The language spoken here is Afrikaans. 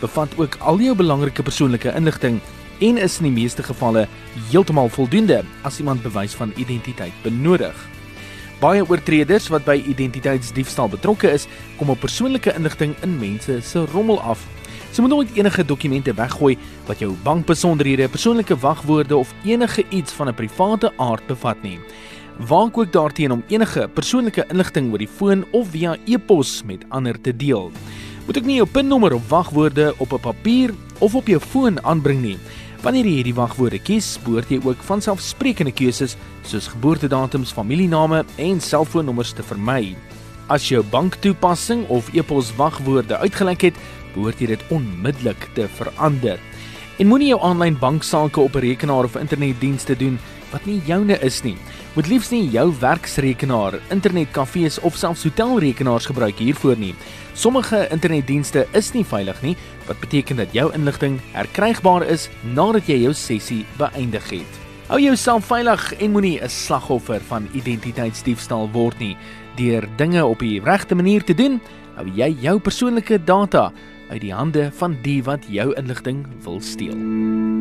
bevat ook al jou belangrike persoonlike inligting en is in die meeste gevalle heeltemal voldoende as iemand bewys van identiteit benodig. Baie oortreders wat by identiteitsdiefstal betrokke is, kom op persoonlike inligting in mense se rommel af. Jy moet nooit enige dokumente weggooi wat jou bankbesonderhede, persoonlike wagwoorde of enige iets van 'n private aard bevat nie. Waak ook daarteen om enige persoonlike inligting oor die foon of via e-pos met ander te deel. Moet ook nie jou PIN-nommer of wagwoorde op 'n papier of op jou foon aanbring nie. Wanneer jy hierdie wagwoorde kies, behoort jy ook van selfsprekende keuses soos geboortedatums, familiename en selfoonnommers te vermy. As jou banktoepassing of e-pos wagwoorde uitgelek het, behoort jy dit onmiddellik te verander. En moenie jou aanlyn banksaake op 'n rekenaar of internetdienste doen wat nie joune is nie. Moet liefs nie jou werksrekenaar, internetkafees of selfs hotelrekenaars gebruik hiervoor nie. Sommige internetdienste is nie veilig nie, wat beteken dat jou inligting herkrygbaar is nadat jy jou sessie beëindig het. Hou jouself veilig en moenie 'n slagoffer van identiteitsdiefstal word nie. Deur dinge op die regte manier te doen, hou jy jou persoonlike data uit die hande van die wat jou inligting wil steel.